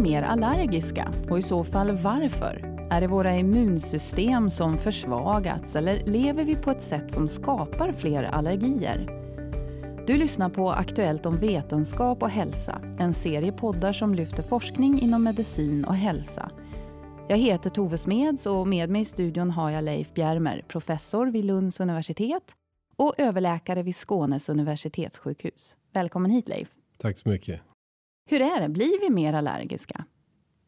mer allergiska? Och i så fall varför? Är det våra immunsystem som försvagats eller lever vi på ett sätt som skapar fler allergier? Du lyssnar på Aktuellt om vetenskap och hälsa, en serie poddar som lyfter forskning inom medicin och hälsa. Jag heter Tove Smeds och med mig i studion har jag Leif Bjärmer, professor vid Lunds universitet och överläkare vid Skånes universitetssjukhus. Välkommen hit Leif. Tack så mycket. Hur är det, blir vi mer allergiska?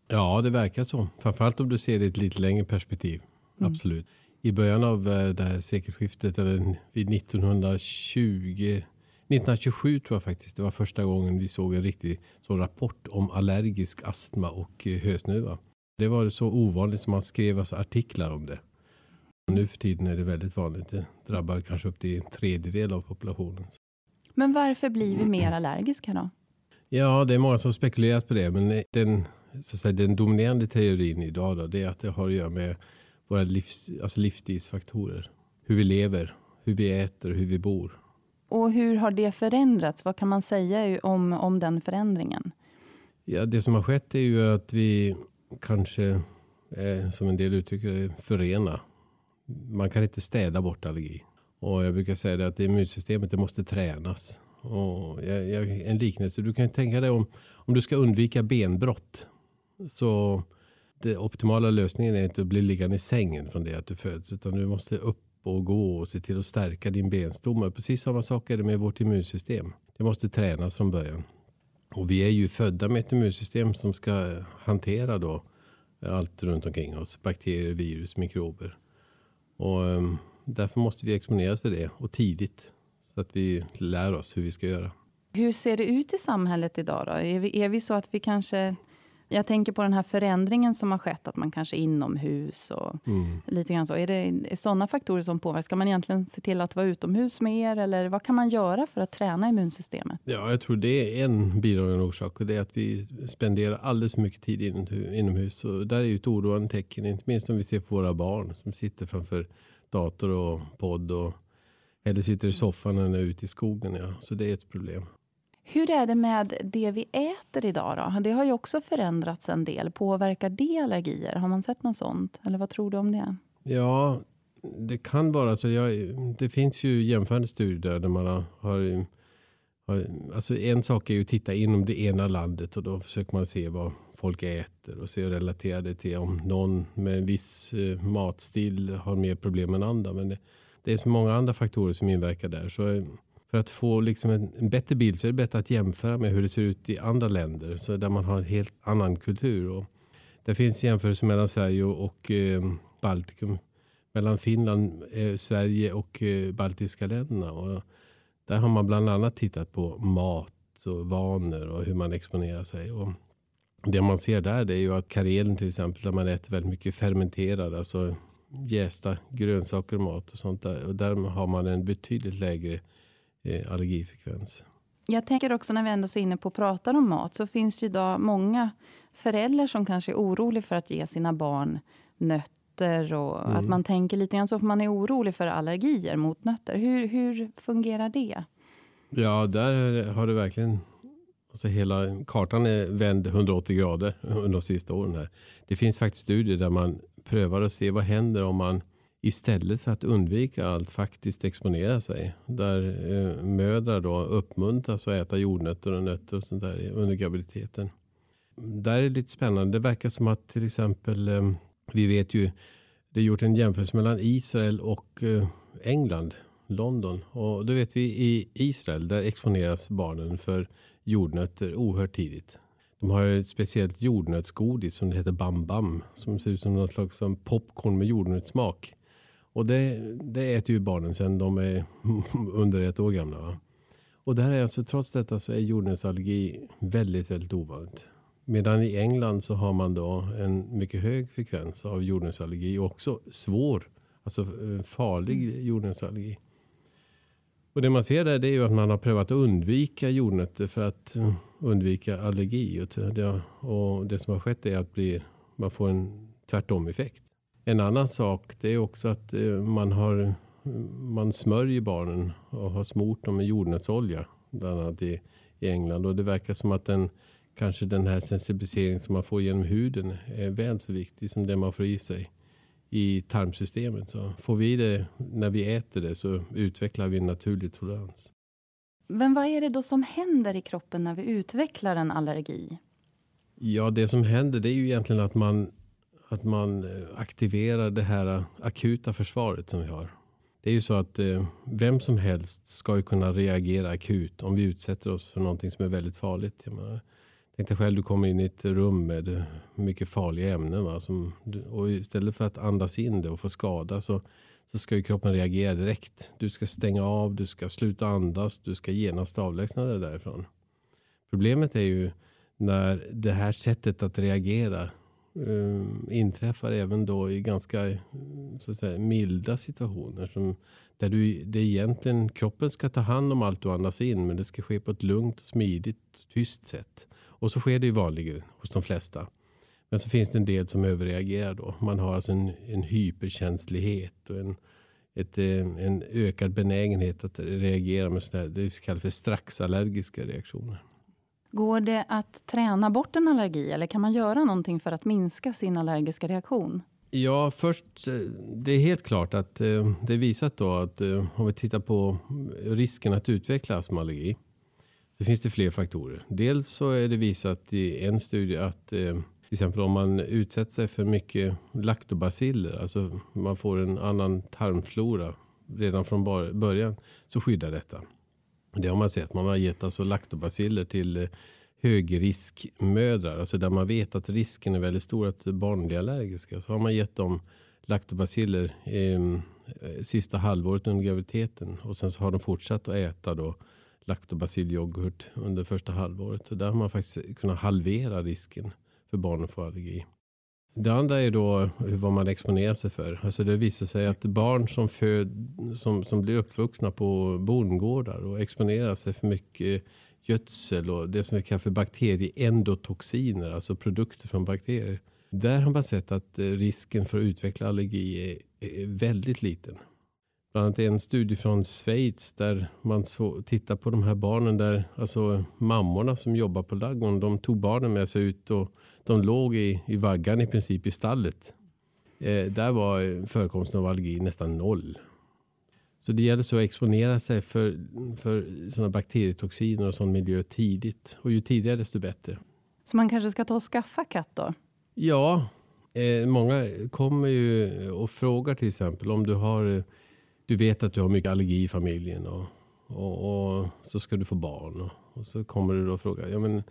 Ja, det verkar så. Framförallt om du ser det i ett lite längre perspektiv. Mm. Absolut. I början av eh, det här sekelskiftet, eller vid 1920 1927 tror jag faktiskt det var första gången vi såg en riktig så rapport om allergisk astma och eh, hösnuva. Det var så ovanligt som man skrev alltså artiklar om det. Nu för tiden är det väldigt vanligt. Det drabbar kanske upp till en tredjedel av populationen. Men varför blir vi mer allergiska då? Ja, det är många som spekulerat på det. Men den, så säga, den dominerande teorin idag då, det är att det har att göra med våra livs, alltså livsstilsfaktorer. Hur vi lever, hur vi äter, hur vi bor. Och hur har det förändrats? Vad kan man säga om, om den förändringen? Ja, det som har skett är ju att vi kanske, eh, som en del uttrycker det, förena. Man kan inte städa bort allergi. Och jag brukar säga det att immunsystemet det måste tränas. Och jag, jag, en liknelse, du kan tänka dig om, om du ska undvika benbrott. Så den optimala lösningen är inte att bli liggande i sängen från det att du föds. Utan du måste upp och gå och se till att stärka din benstomme. Precis samma sak är det med vårt immunsystem. Det måste tränas från början. Och vi är ju födda med ett immunsystem som ska hantera då allt runt omkring oss. Bakterier, virus, mikrober. Och um, därför måste vi exponeras för det och tidigt. Så att vi lär oss hur vi ska göra. Hur ser det ut i samhället idag då? Är vi, är vi så att vi kanske jag tänker på den här förändringen som har skett, att man kanske är inomhus och mm. lite grann så. Är det är sådana faktorer som påverkar? Ska man egentligen se till att vara utomhus mer? Eller vad kan man göra för att träna immunsystemet? Ja, jag tror det är en bidragande orsak och det är att vi spenderar alldeles för mycket tid inomhus. Och där är ju ett oroande tecken, inte minst om vi ser på våra barn som sitter framför dator och podd och eller sitter i soffan eller ute i skogen. Ja. Så det är ett problem. Hur är det med det vi äter idag? Då? Det har ju också förändrats en del. Påverkar det allergier? Har man sett något sånt? Eller vad tror du om det? Ja, det kan vara så. Jag, det finns ju jämförande studier där man har, har, alltså en sak är ju att titta inom det ena landet och då försöker man se vad folk äter och se relatera det till om någon med en viss eh, matstil har mer problem än andra. Men det, det är så många andra faktorer som inverkar där. Så eh, för att få liksom en, en, bättre bild så är det bättre att jämföra med hur det ser ut i andra länder. Så där man har en helt annan kultur. Och det finns jämförelser mellan Sverige och, eh, Baltikum. Mellan Finland, eh, Sverige och eh, baltiska länderna. Och där har man bland annat tittat på mat och vanor och hur man exponerar sig. Och det man ser där det är ju att Karelen till exempel där man äter väldigt mycket fermenterad, alltså jästa grönsaker och mat och sånt där. Och där har man en betydligt lägre eh, allergifrekvens. Jag tänker också när vi ändå är inne på att prata om mat så finns det idag många föräldrar som kanske är oroliga för att ge sina barn nötter och mm. att man tänker lite grann så för man är orolig för allergier mot nötter. Hur, hur fungerar det? Ja, där har det verkligen Alltså hela kartan är vänd 180 grader under de sista åren. här. Det finns faktiskt studier där man prövar och ser vad händer om man istället för att undvika allt faktiskt exponera sig. Där eh, mödrar då uppmuntras att äta jordnötter och nötter och sånt där under graviditeten. Där är det lite spännande. Det verkar som att till exempel, eh, vi vet ju, det är gjort en jämförelse mellan Israel och eh, England, London. Och då vet vi i Israel, där exponeras barnen för jordnötter oerhört tidigt. De har ett speciellt jordnötsgodis som heter Bam Bam. Som ser ut som någon slags popcorn med jordnötssmak. Och det, det äter ju barnen sen de är under ett år gamla. Va? Och där är alltså, trots detta så är jordnötsallergi väldigt, väldigt ovanligt. Medan i England så har man då en mycket hög frekvens av jordnötsallergi och också svår, alltså eh, farlig mm. jordnötsallergi. Och det man ser där det är ju att man har prövat att undvika jordnötter för att eh, undvika allergi. Och det som har skett är att bli, man får en tvärtom effekt. En annan sak det är också att eh, man, har, man smörjer barnen och har smort dem med jordnötsolja. Bland annat i, i England. Och det verkar som att den kanske den här sensibiliseringen som man får genom huden är väl så viktig som det man får i sig i tarmsystemet. Så får vi det när vi äter det så utvecklar vi en naturlig tolerans. Men vad är det då som händer i kroppen när vi utvecklar en allergi? Ja, det som händer det är ju egentligen att man, att man eh, aktiverar det här akuta försvaret som vi har. Det är ju så att eh, vem som helst ska ju kunna reagera akut om vi utsätter oss för någonting som är väldigt farligt. Jag menar, tänk dig själv, du kommer in i ett rum med mycket farliga ämnen. Va, som, och istället för att andas in det och få skada så, så ska ju kroppen reagera direkt. Du ska stänga av, du ska sluta andas, du ska genast avlägsna dig därifrån. Problemet är ju när det här sättet att reagera um, inträffar även då i ganska så att säga, milda situationer. Som, där du, det egentligen, kroppen ska ta hand om allt du andas in men det ska ske på ett lugnt, smidigt, tyst sätt. Och så sker det ju vanligen hos de flesta. Men så finns det en del som överreagerar då. Man har alltså en, en hyperkänslighet och en, ett, eh, en ökad benägenhet att reagera med sådana här, det kallas för straxallergiska reaktioner. Går det att träna bort en allergi eller kan man göra någonting för att minska sin allergiska reaktion? Ja, först, eh, det är helt klart att eh, det är visat då att eh, om vi tittar på risken att utveckla astmaallergi så finns det fler faktorer. Dels så är det visat i en studie att till exempel om man utsätter sig för mycket laktobaciller, alltså man får en annan tarmflora redan från början, så skyddar detta. Det har man sett. Man har gett alltså laktobaciller till högriskmödrar. Alltså där man vet att risken är väldigt stor att barn blir allergiska. Så har man gett dem laktobaciller ehm, eh, sista halvåret under graviditeten. Och sen så har de fortsatt att äta då laktobacillyoghurt under första halvåret. Så där har man faktiskt kunnat halvera risken för barn att få allergi. Det andra är då vad man exponerar sig för. Alltså det visar sig att barn som, föd, som, som blir uppvuxna på bondgårdar och exponerar sig för mycket gödsel och det som vi kallar för bakterieendotoxiner, alltså produkter från bakterier. Där har man sett att eh, risken för att utveckla allergi är, är väldigt liten. Bland annat en studie från Schweiz där man så, tittar på de här barnen där alltså mammorna som jobbar på ladugården de tog barnen med sig ut och de låg i, i vaggan i princip i stallet. Eh, där var förekomsten av allergi nästan noll. Så det gäller så att exponera sig för, för sådana bakterietoxiner och sån miljö tidigt. Och ju tidigare desto bättre. Så man kanske ska ta och skaffa katt då? Ja, eh, många kommer ju och frågar till exempel om du har du vet att du har mycket allergi i familjen och, och, och så ska du få barn. Och, och, så kommer du då och frågar, ja men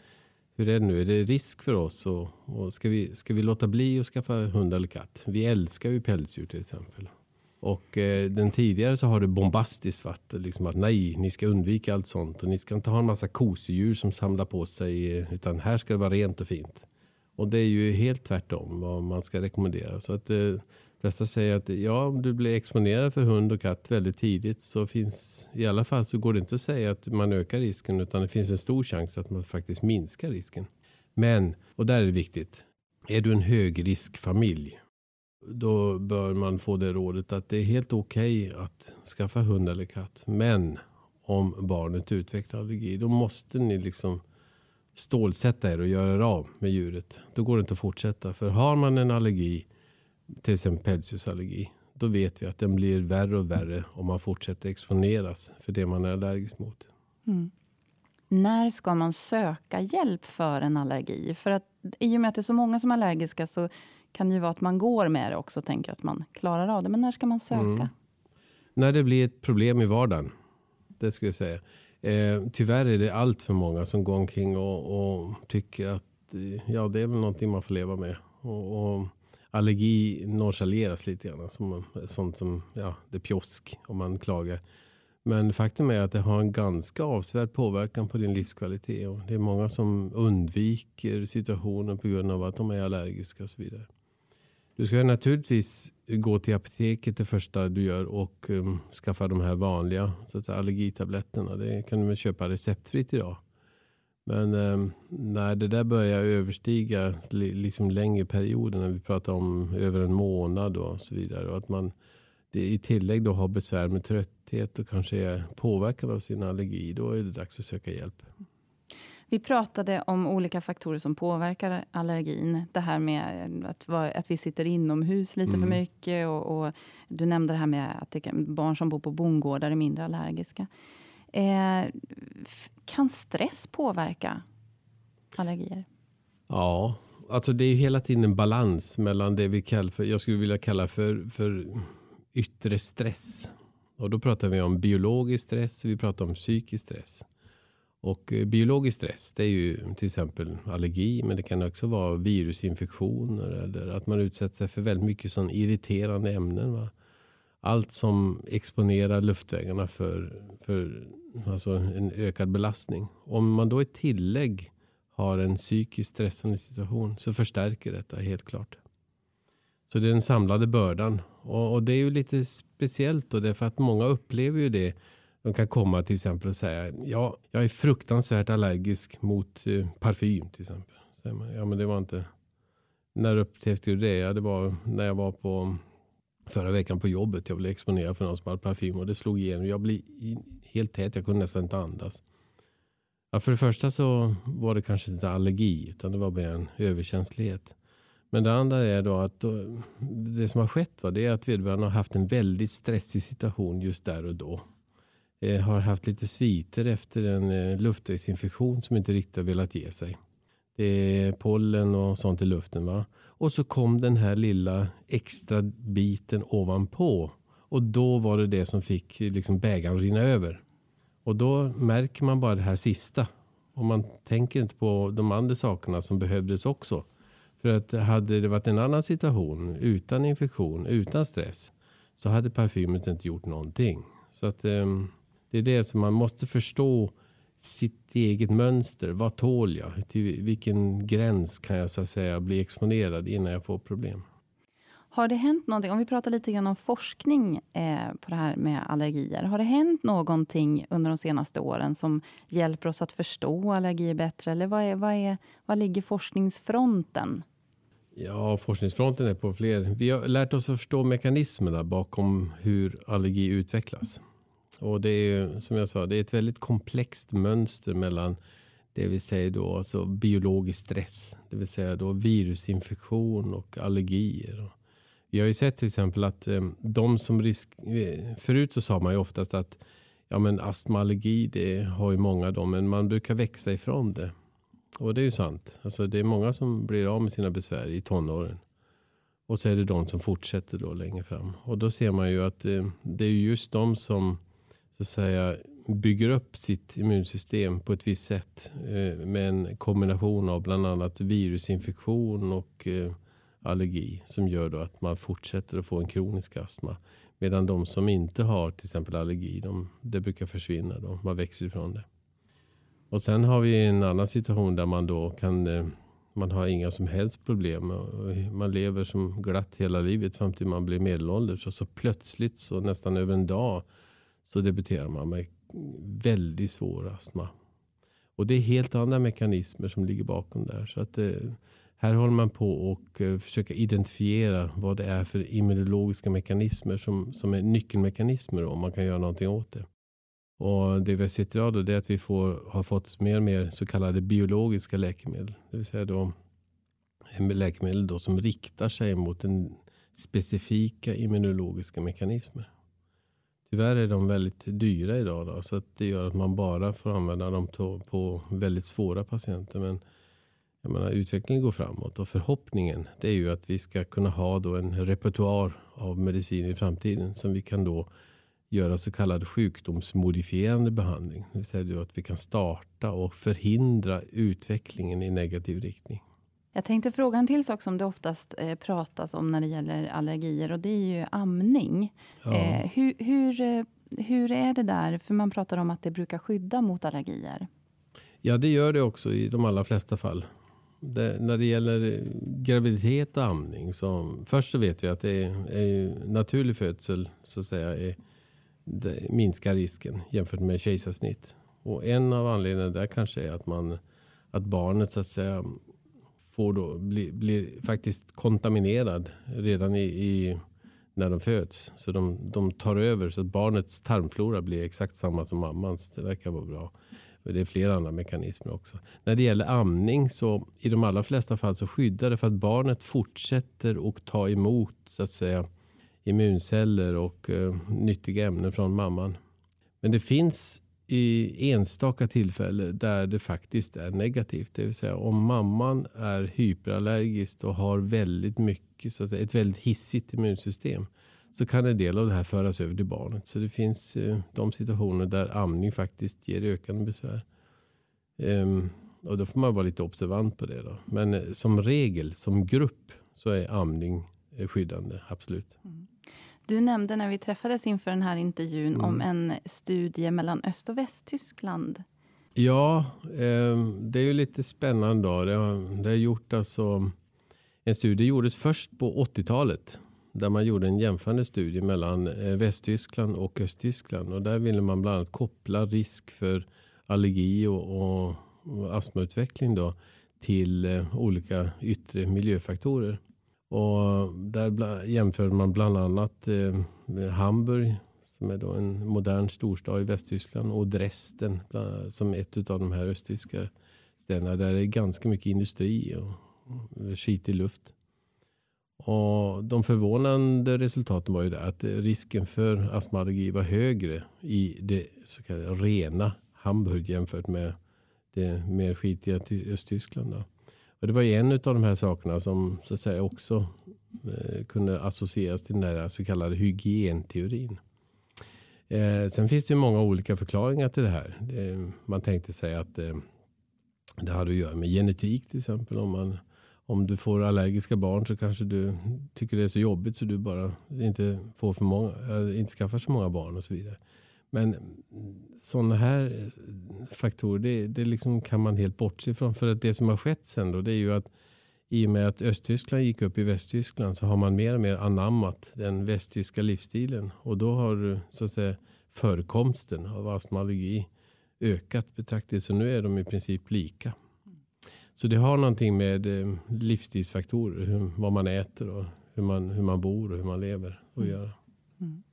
hur är det nu? Är det risk för oss? Och, och ska, vi, ska vi låta bli att skaffa hund eller katt? Vi älskar ju pälsdjur till exempel. Och eh, den tidigare så har det bombastiskt varit liksom att nej, ni ska undvika allt sånt. Och ni ska inte ha en massa kosedjur som samlar på sig. Eh, utan här ska det vara rent och fint. Och det är ju helt tvärtom vad man ska rekommendera. Så att eh, flesta säger att ja, om du blir exponerad för hund och katt väldigt tidigt så finns i alla fall så går det inte att säga att man ökar risken utan det finns en stor chans att man faktiskt minskar risken. Men, och där är det viktigt, är du en högriskfamilj då bör man få det rådet att det är helt okej okay att skaffa hund eller katt. Men om barnet utvecklar allergi då måste ni liksom stålsätta er och göra er av med djuret. Då går det inte att fortsätta. För har man en allergi till exempel pälsdjursallergi. Då vet vi att den blir värre och värre om man fortsätter exponeras för det man är allergisk mot. Mm. När ska man söka hjälp för en allergi? För att i och med att det är så många som är allergiska så kan ju vara att man går med det också och tänker att man klarar av det. Men när ska man söka? Mm. När det blir ett problem i vardagen. Det skulle jag säga. Eh, tyvärr är det allt för många som går omkring och, och tycker att eh, ja, det är väl någonting man får leva med. Och, och allergi nonchaleras lite grann. Som, sånt som ja, det är pjosk om man klagar. Men faktum är att det har en ganska avsevärd påverkan på din livskvalitet. Och det är många som undviker situationen på grund av att de är allergiska och så vidare. Du ska naturligtvis gå till apoteket det första du gör och um, skaffa de här vanliga så att säga, allergitabletterna. Det kan du väl köpa receptfritt idag. Men um, när det där börjar överstiga liksom längre perioder, när vi pratar om över en månad och så vidare. Och att man det i tillägg då har besvär med trötthet och kanske är påverkad av sin allergi. Då är det dags att söka hjälp. Vi pratade om olika faktorer som påverkar allergin. Det här med att, att vi sitter inomhus lite mm. för mycket. Och, och, du nämnde det här med att det barn som bor på bondgårdar är mindre allergiska. Eh, kan stress påverka allergier? Ja, alltså det är hela tiden en balans mellan det vi kallar för, jag skulle vilja kalla för, för yttre stress. Och då pratar vi om biologisk stress, vi pratar om psykisk stress. Och eh, biologisk stress det är ju till exempel allergi men det kan också vara virusinfektioner eller att man utsätter sig för väldigt mycket sån irriterande ämnen. Va? Allt som exponerar luftvägarna för, för alltså en ökad belastning. Om man då i tillägg har en psykiskt stressande situation så förstärker detta helt klart. Så det är den samlade bördan. Och, och det är ju lite speciellt då därför att många upplever ju det de kan komma till exempel och säga ja, jag är fruktansvärt allergisk mot eh, parfym till exempel. Man, ja, men det var inte... När upptäckte du det? Ja, det var när jag var på förra veckan på jobbet. Jag blev exponerad för någon som hade parfym och det slog igenom. Jag blev helt tät. Jag kunde nästan inte andas. Ja, för det första så var det kanske inte allergi utan det var bara en överkänslighet. Men det andra är då att eh, det som har skett var det är att vederbörande har haft en väldigt stressig situation just där och då. Eh, har haft lite sviter efter en eh, luftvägsinfektion som inte riktigt har velat ge sig. Det är pollen och sånt i luften. va. Och så kom den här lilla extra biten ovanpå. Och då var det det som fick eh, liksom bägaren rinna över. Och då märker man bara det här sista. Och man tänker inte på de andra sakerna som behövdes också. För att hade det varit en annan situation utan infektion, utan stress så hade parfymet inte gjort någonting. Så att um, det är det som man måste förstå sitt eget mönster. Vad tål jag? Till vilken gräns kan jag så att säga bli exponerad innan jag får problem? Har det hänt någonting, om vi pratar lite grann om forskning eh, på det här med allergier. Har det hänt någonting under de senaste åren som hjälper oss att förstå allergier bättre? Eller vad, är, vad, är, vad ligger forskningsfronten? Ja, forskningsfronten är på fler. Vi har lärt oss att förstå mekanismerna bakom hur allergi utvecklas. Och det är ju som jag sa, det är ett väldigt komplext mönster mellan det vill säga då alltså biologisk stress, det vill säga då virusinfektion och allergier. Vi har ju sett till exempel att eh, de som risk... Eh, förut så sa man ju oftast att ja, men astma och allergi det har ju många då, men man brukar växa ifrån det. Och det är ju sant. Alltså, det är många som blir av med sina besvär i tonåren. Och så är det de som fortsätter då längre fram. Och då ser man ju att eh, det är just de som så att säga bygger upp sitt immunsystem på ett visst sätt eh, med en kombination av bland annat virusinfektion och eh, allergi som gör då att man fortsätter att få en kronisk astma. Medan de som inte har till exempel allergi, de, det brukar försvinna. Då. Man växer ifrån det. Och sen har vi en annan situation där man då kan eh, man har inga som helst problem. Man lever som glatt hela livet fram till man blir medelålders. Och så plötsligt, så nästan över en dag, så debuterar man med väldigt svår astma. Och det är helt andra mekanismer som ligger bakom där. Så att eh, här håller man på och eh, försöka identifiera vad det är för immunologiska mekanismer som, som är nyckelmekanismer om man kan göra någonting åt det. Och det vi har sett idag då, är att vi får, har fått mer och mer så kallade biologiska läkemedel. Det vill säga då eh, läkemedel då som riktar sig mot en specifika immunologiska mekanismer. Tyvärr är de väldigt dyra idag. Då, så att det gör att man bara får använda dem på väldigt svåra patienter. Men jag menar, utvecklingen går framåt och förhoppningen det är ju att vi ska kunna ha då en repertoar av medicin i framtiden som vi kan då göra så kallad sjukdomsmodifierande behandling. Det vill säga att vi kan starta och förhindra utvecklingen i negativ riktning. Jag tänkte fråga en till sak som det oftast eh, pratas om när det gäller allergier och det är ju amning. Ja. Eh, hur, hur, eh, hur är det där? För man pratar om att det brukar skydda mot allergier. Ja, det gör det också i de allra flesta fall. Det, när det gäller graviditet och amning. Så, först så vet vi att det är, är naturlig födsel så att säga, är, minskar risken jämfört med kejsarsnitt. Och en av anledningarna där kanske är att, man, att barnet så att säga, får då, blir, blir faktiskt kontaminerad redan i, i, när de föds. Så de, de tar över så att barnets tarmflora blir exakt samma som mammans. Det verkar vara bra. Det är flera andra mekanismer också. När det gäller amning så i de allra flesta fall så skyddar det för att barnet fortsätter att ta emot så att säga immunceller och eh, nyttiga ämnen från mamman. Men det finns i enstaka tillfällen där det faktiskt är negativt. Det vill säga om mamman är hyperallergisk och har väldigt mycket, så att säga, ett väldigt hissigt immunsystem så kan en del av det här föras över till barnet. Så det finns eh, de situationer där amning faktiskt ger ökande besvär. Ehm, och då får man vara lite observant på det. Då. Men eh, som regel, som grupp, så är amning eh, skyddande, absolut. Mm. Du nämnde när vi träffades inför den här intervjun mm. om en studie mellan Öst och Västtyskland. Ja, eh, det är ju lite spännande. Då. Det, har, det har gjort alltså, en studie gjordes först på 80-talet där man gjorde en jämförande studie mellan eh, Västtyskland och Östtyskland. Och där ville man bland annat koppla risk för allergi och, och, astmautveckling då, till eh, olika yttre miljöfaktorer. Och där jämförde man bland annat eh, Hamburg som är då en modern storstad i Västtyskland och Dresden som ett av de här östtyska städerna där det är ganska mycket industri och, och skitig luft. Och de förvånande resultaten var ju att risken för astmaallergi var högre i det så kallade rena Hamburg jämfört med det mer skitiga Östtyskland. Då. Och det var en av de här sakerna som så att säga också eh, kunde associeras till den här så kallade hygienteorin. Eh, sen finns det ju många olika förklaringar till det här. Det, man tänkte sig att eh, det hade att göra med genetik till exempel. Om, man, om du får allergiska barn så kanske du tycker det är så jobbigt så du bara inte, får för många, eh, inte skaffar så många barn och så vidare. Men sådana här faktorer det, det liksom kan man helt bortse ifrån. För att det som har skett sen då, det är ju att i och med att Östtyskland gick upp i Västtyskland så har man mer och mer anammat den västtyska livsstilen. Och då har så att säga, förekomsten av astmaallergi ökat betraktigt. Så nu är de i princip lika. Så det har någonting med eh, livsstilsfaktorer, hur, vad man äter och hur man, hur man bor och hur man lever att mm. göra. Mm.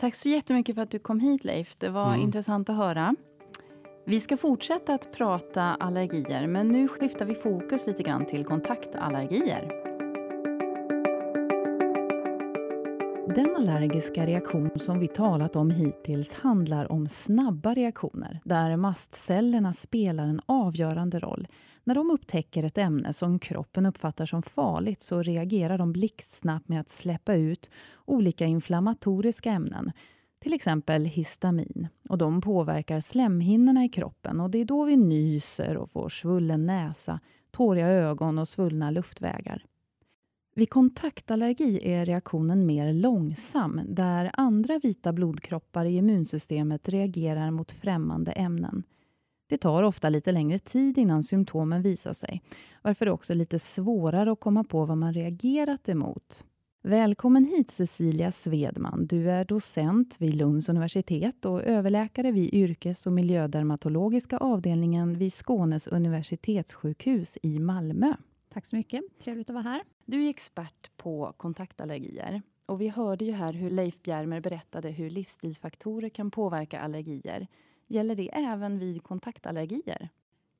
Tack så jättemycket för att du kom hit Leif. Det var mm. intressant att höra. Vi ska fortsätta att prata allergier men nu skiftar vi fokus lite grann till kontaktallergier. Den allergiska reaktion som vi talat om hittills handlar om snabba reaktioner där mastcellerna spelar en avgörande roll. När de upptäcker ett ämne som kroppen uppfattar som farligt så reagerar de blixtsnabbt med att släppa ut olika inflammatoriska ämnen, till exempel histamin. Och de påverkar slemhinnorna i kroppen och det är då vi nyser och får svullen näsa, tåriga ögon och svullna luftvägar. Vid kontaktallergi är reaktionen mer långsam där andra vita blodkroppar i immunsystemet reagerar mot främmande ämnen. Det tar ofta lite längre tid innan symptomen visar sig varför det också är lite svårare att komma på vad man reagerat emot. Välkommen hit Cecilia Svedman. Du är docent vid Lunds universitet och överläkare vid yrkes och miljödermatologiska avdelningen vid Skånes universitetssjukhus i Malmö. Tack så mycket. Trevligt att vara här. Du är expert på kontaktallergier. Och vi hörde ju här hur Leif Bjermer berättade hur livsstilsfaktorer kan påverka allergier. Gäller det även vid kontaktallergier?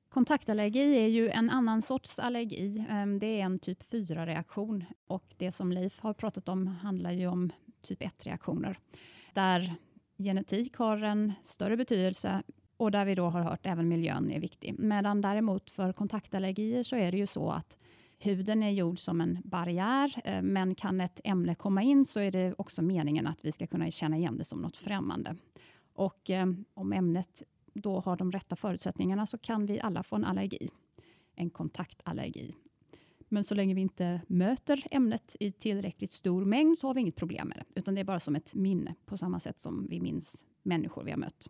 Kontaktallergi är ju en annan sorts allergi. Ehm, det är en typ 4-reaktion och det som Leif har pratat om handlar ju om typ 1-reaktioner där genetik har en större betydelse och där vi då har hört även miljön är viktig. Medan däremot för kontaktallergier så är det ju så att huden är gjord som en barriär, eh, men kan ett ämne komma in så är det också meningen att vi ska kunna känna igen det som något främmande. Och eh, om ämnet då har de rätta förutsättningarna så kan vi alla få en allergi, en kontaktallergi. Men så länge vi inte möter ämnet i tillräckligt stor mängd så har vi inget problem med det, utan det är bara som ett minne på samma sätt som vi minns människor vi har mött.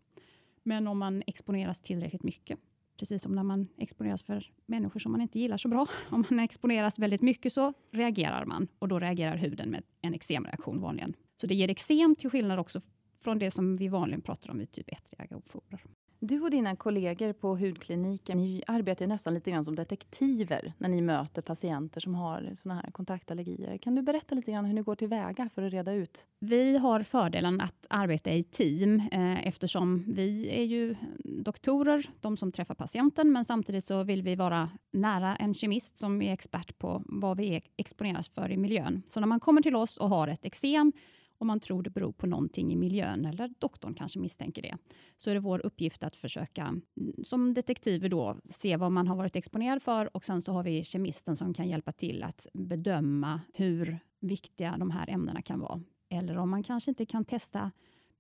Men om man exponeras tillräckligt mycket, precis som när man exponeras för människor som man inte gillar så bra. Om man exponeras väldigt mycket så reagerar man och då reagerar huden med en eksemreaktion vanligen. Så det ger eksem till skillnad också från det som vi vanligen pratar om vid typ 1-reaktioner. Du och dina kollegor på hudkliniken ni arbetar nästan lite grann som detektiver när ni möter patienter som har såna här kontaktallergier. Kan du berätta lite grann hur ni går tillväga för att reda ut? Vi har fördelen att arbeta i team eh, eftersom vi är ju doktorer, de som träffar patienten, men samtidigt så vill vi vara nära en kemist som är expert på vad vi e-, exponeras för i miljön. Så när man kommer till oss och har ett eksem om man tror det beror på någonting i miljön eller doktorn kanske misstänker det. Så är det vår uppgift att försöka mm, som detektiver då se vad man har varit exponerad för och sen så har vi kemisten som kan hjälpa till att bedöma hur viktiga de här ämnena kan vara. Eller om man kanske inte kan testa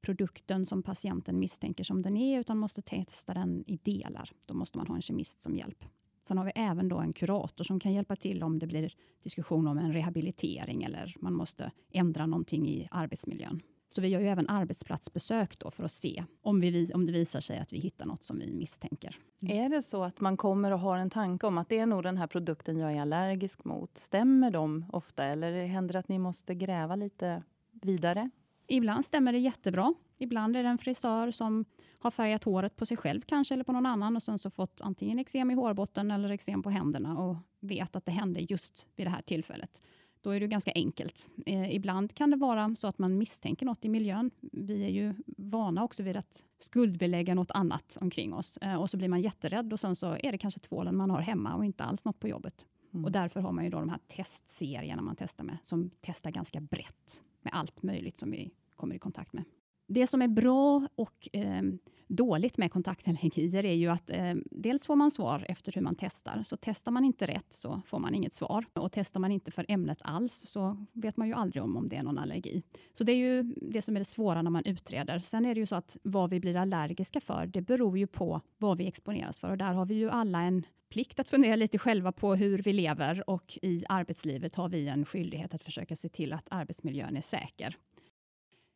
produkten som patienten misstänker som den är utan måste testa den i delar. Då måste man ha en kemist som hjälp. Sen har vi även då en kurator som kan hjälpa till om det blir diskussion om en rehabilitering eller man måste ändra någonting i arbetsmiljön. Så vi gör ju även arbetsplatsbesök då för att se om, vi, om det visar sig att vi hittar något som vi misstänker. Mm. Är det så att man kommer och har en tanke om att det är nog den här produkten jag är allergisk mot? Stämmer de ofta eller händer det att ni måste gräva lite vidare? Ibland stämmer det jättebra. Ibland är det en frisör som har färgat håret på sig själv kanske eller på någon annan och sen så fått antingen eksem i hårbotten eller eksem på händerna och vet att det hände just vid det här tillfället. Då är det ganska enkelt. Eh, ibland kan det vara så att man misstänker något i miljön. Vi är ju vana också vid att skuldbelägga något annat omkring oss eh, och så blir man jätterädd och sen så är det kanske tvålen man har hemma och inte alls något på jobbet. Mm. Och därför har man ju då de här testserierna man testar med som testar ganska brett med allt möjligt som vi kommer i kontakt med. Det som är bra och eh, dåligt med kontaktallergier är ju att eh, dels får man svar efter hur man testar. Så testar man inte rätt så får man inget svar. Och testar man inte för ämnet alls så vet man ju aldrig om, om det är någon allergi. Så det är ju det som är det svåra när man utreder. Sen är det ju så att vad vi blir allergiska för, det beror ju på vad vi exponeras för. Och där har vi ju alla en plikt att fundera lite själva på hur vi lever och i arbetslivet har vi en skyldighet att försöka se till att arbetsmiljön är säker.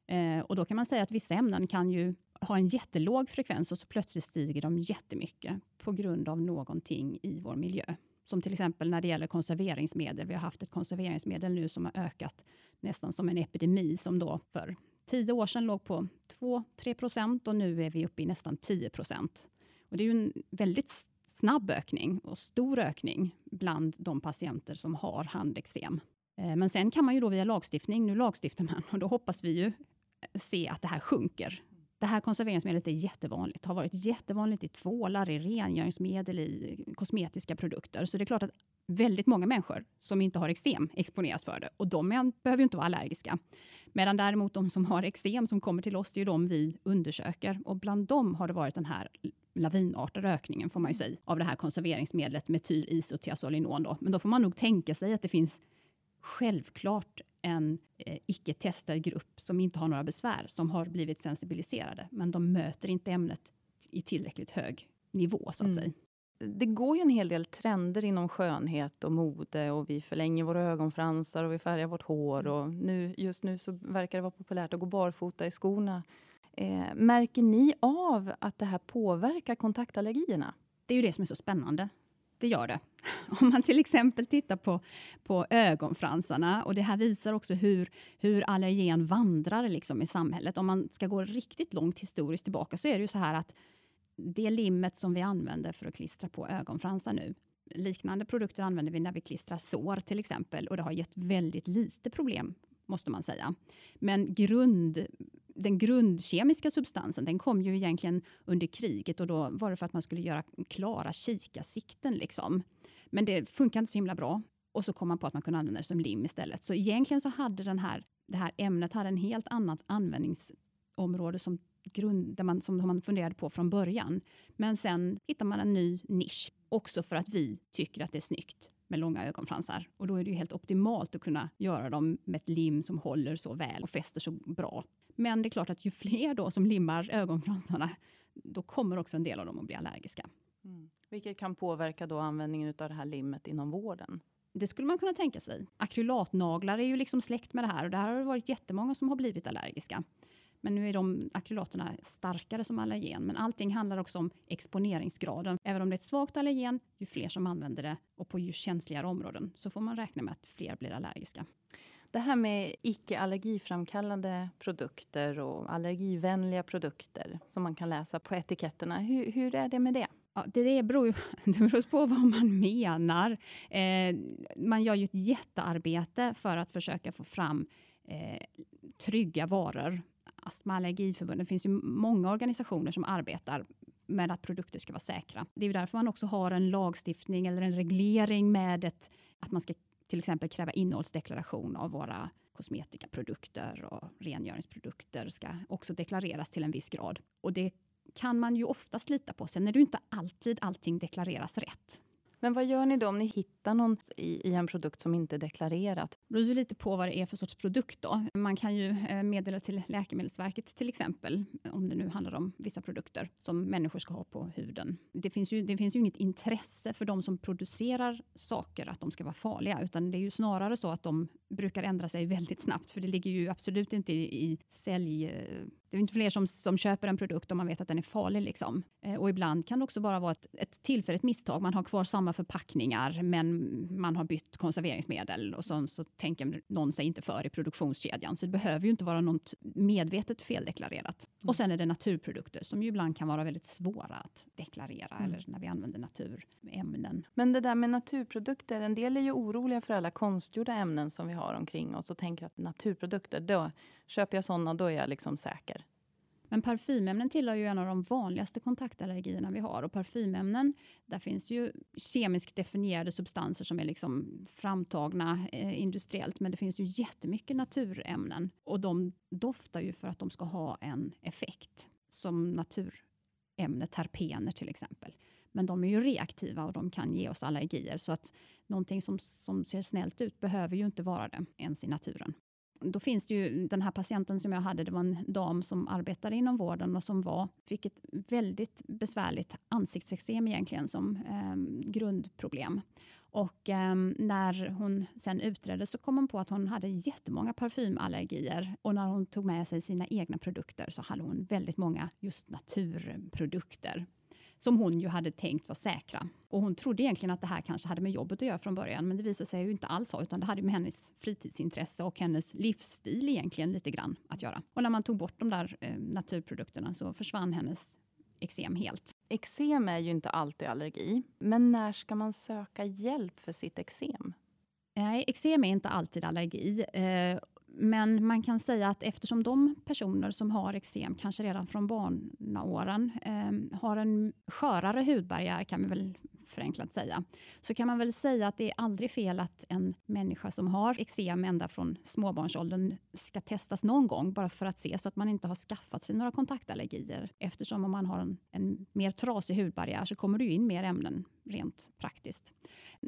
Eh, och då kan man säga att vissa ämnen kan ju ha en jättelåg frekvens och så plötsligt stiger de jättemycket på grund av någonting i vår miljö. Som till exempel när det gäller konserveringsmedel. Vi har haft ett konserveringsmedel nu som har ökat nästan som en epidemi som då för tio år sedan låg på 2-3 procent och nu är vi uppe i nästan 10 procent. Och det är ju en väldigt snabb ökning och stor ökning bland de patienter som har handeksem. Eh, men sen kan man ju då via lagstiftning, nu lagstiftar man och då hoppas vi ju se att det här sjunker. Det här konserveringsmedlet är jättevanligt. har varit jättevanligt i tvålar, i rengöringsmedel, i kosmetiska produkter. Så det är klart att väldigt många människor som inte har eksem exponeras för det. Och de är, behöver ju inte vara allergiska. Medan däremot de som har eksem som kommer till oss, det är ju de vi undersöker. Och bland dem har det varit den här lavinartade ökningen får man ju säga, av det här konserveringsmedlet metylisothiazolinon. Då. Men då får man nog tänka sig att det finns självklart en eh, icke testad grupp som inte har några besvär som har blivit sensibiliserade. Men de möter inte ämnet i tillräckligt hög nivå så att mm. säga. Det går ju en hel del trender inom skönhet och mode och vi förlänger våra ögonfransar och vi färgar vårt hår och nu, just nu så verkar det vara populärt att gå barfota i skorna. Eh, märker ni av att det här påverkar kontaktallergierna? Det är ju det som är så spännande det gör det. Om man till exempel tittar på, på ögonfransarna och det här visar också hur, hur allergen vandrar liksom i samhället. Om man ska gå riktigt långt historiskt tillbaka så är det ju så här att det limmet som vi använder för att klistra på ögonfransar nu Liknande produkter använder vi när vi klistrar sår till exempel och det har gett väldigt lite problem måste man säga. Men grund, den grundkemiska substansen den kom ju egentligen under kriget och då var det för att man skulle göra klara kikarsikten. Liksom. Men det funkar inte så himla bra. Och så kom man på att man kunde använda det som lim istället. Så egentligen så hade den här, det här ämnet hade en helt annat användningsområde som grund, där man, som man funderade på från början. Men sen hittar man en ny nisch, också för att vi tycker att det är snyggt med långa ögonfransar. Och då är det ju helt optimalt att kunna göra dem med ett lim som håller så väl och fäster så bra. Men det är klart att ju fler då som limmar ögonfransarna, då kommer också en del av dem att bli allergiska. Mm. Vilket kan påverka då användningen av det här limmet inom vården? Det skulle man kunna tänka sig. Akrylatnaglar är ju liksom släkt med det här och där har det varit jättemånga som har blivit allergiska. Men nu är de akrylaterna starkare som allergen. Men allting handlar också om exponeringsgraden. Även om det är ett svagt allergen, ju fler som använder det och på ju känsligare områden så får man räkna med att fler blir allergiska. Det här med icke allergiframkallande produkter och allergivänliga produkter som man kan läsa på etiketterna. Hur, hur är det med det? Ja, det, beror ju, det beror på vad man menar. Eh, man gör ju ett jättearbete för att försöka få fram eh, trygga varor. Astma Allergiförbundet, det finns ju många organisationer som arbetar med att produkter ska vara säkra. Det är därför man också har en lagstiftning eller en reglering med ett, att man ska till exempel kräva innehållsdeklaration av våra kosmetikaprodukter och rengöringsprodukter ska också deklareras till en viss grad. Och det kan man ju oftast lita på. Sen är det inte alltid allting deklareras rätt. Men vad gör ni då om ni hittar något i, i en produkt som inte är deklarerat? Det beror ju lite på vad det är för sorts produkt. Då. Man kan ju eh, meddela till Läkemedelsverket till exempel, om det nu handlar om vissa produkter som människor ska ha på huden. Det finns ju, det finns ju inget intresse för de som producerar saker att de ska vara farliga, utan det är ju snarare så att de brukar ändra sig väldigt snabbt, för det ligger ju absolut inte i, i sälj eh, det är inte fler som, som köper en produkt om man vet att den är farlig. Liksom. Eh, och ibland kan det också bara vara ett, ett tillfälligt misstag. Man har kvar samma förpackningar men man har bytt konserveringsmedel och så, så tänker någon sig inte för i produktionskedjan. Så det behöver ju inte vara något medvetet feldeklarerat. Mm. Och sen är det naturprodukter som ju ibland kan vara väldigt svåra att deklarera mm. eller när vi använder naturämnen. Men det där med naturprodukter, en del är ju oroliga för alla konstgjorda ämnen som vi har omkring oss och tänker att naturprodukter, då köper jag sådana, då är jag liksom säker. Men parfymämnen tillhör ju en av de vanligaste kontaktallergierna vi har. Och parfymämnen, där finns ju kemiskt definierade substanser som är liksom framtagna eh, industriellt. Men det finns ju jättemycket naturämnen. Och de doftar ju för att de ska ha en effekt. Som naturämne terpener till exempel. Men de är ju reaktiva och de kan ge oss allergier. Så att någonting som, som ser snällt ut behöver ju inte vara det ens i naturen då finns det ju den här patienten som jag hade, det var en dam som arbetade inom vården och som var, fick ett väldigt besvärligt ansiktsexem egentligen som eh, grundproblem. Och eh, när hon sen utredde så kom hon på att hon hade jättemånga parfymallergier och när hon tog med sig sina egna produkter så hade hon väldigt många just naturprodukter som hon ju hade tänkt var säkra. Och hon trodde egentligen att det här kanske hade med jobbet att göra från början, men det visade sig ju inte alls så, utan det hade med hennes fritidsintresse och hennes livsstil egentligen lite grann att göra. Och när man tog bort de där eh, naturprodukterna så försvann hennes eksem helt. Eksem är ju inte alltid allergi, men när ska man söka hjälp för sitt eksem? Nej, eksem är inte alltid allergi. Eh, men man kan säga att eftersom de personer som har eksem, kanske redan från barnaåren, eh, har en skörare hudbarriär, kan vi väl förenklat säga, så kan man väl säga att det är aldrig fel att en människa som har eksem ända från småbarnsåldern ska testas någon gång, bara för att se så att man inte har skaffat sig några kontaktallergier. Eftersom om man har en, en mer trasig hudbarriär så kommer det in mer ämnen rent praktiskt.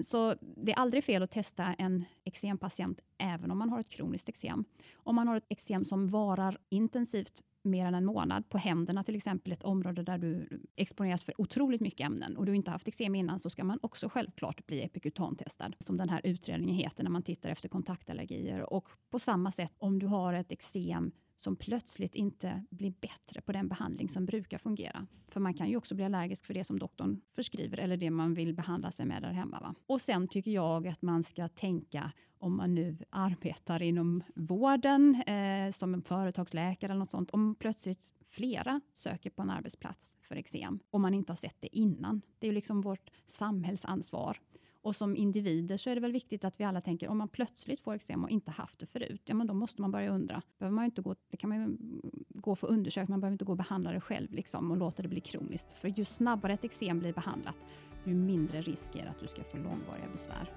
Så det är aldrig fel att testa en eksempatient även om man har ett kroniskt eksem. Om man har ett eksem som varar intensivt mer än en månad. På händerna till exempel, ett område där du exponeras för otroligt mycket ämnen och du inte haft eksem innan så ska man också självklart bli epikutantestad som den här utredningen heter när man tittar efter kontaktallergier. Och på samma sätt om du har ett eksem som plötsligt inte blir bättre på den behandling som brukar fungera. För man kan ju också bli allergisk för det som doktorn förskriver eller det man vill behandla sig med där hemma. Va? Och sen tycker jag att man ska tänka om man nu arbetar inom vården eh, som en företagsläkare eller något sånt. Om plötsligt flera söker på en arbetsplats för eksem och man inte har sett det innan. Det är ju liksom vårt samhällsansvar och som individer så är det väl viktigt att vi alla tänker om man plötsligt får eksem och inte haft det förut, ja men då måste man börja undra. Behöver man inte gå, det kan man ju gå för undersökt, man behöver inte gå och behandla det själv liksom, och låta det bli kroniskt. För ju snabbare ett eksem blir behandlat, ju mindre risk är det att du ska få långvariga besvär.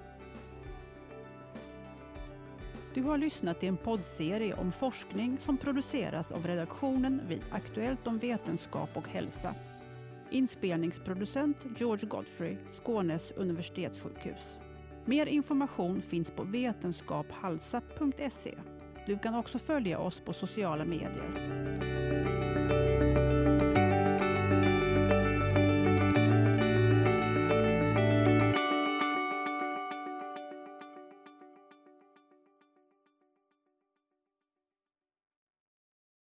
Du har lyssnat till en poddserie om forskning som produceras av redaktionen vid Aktuellt om vetenskap och hälsa Inspelningsproducent George Godfrey, Skånes universitetssjukhus. Mer information finns på vetenskaphalsa.se. Du kan också följa oss på sociala medier.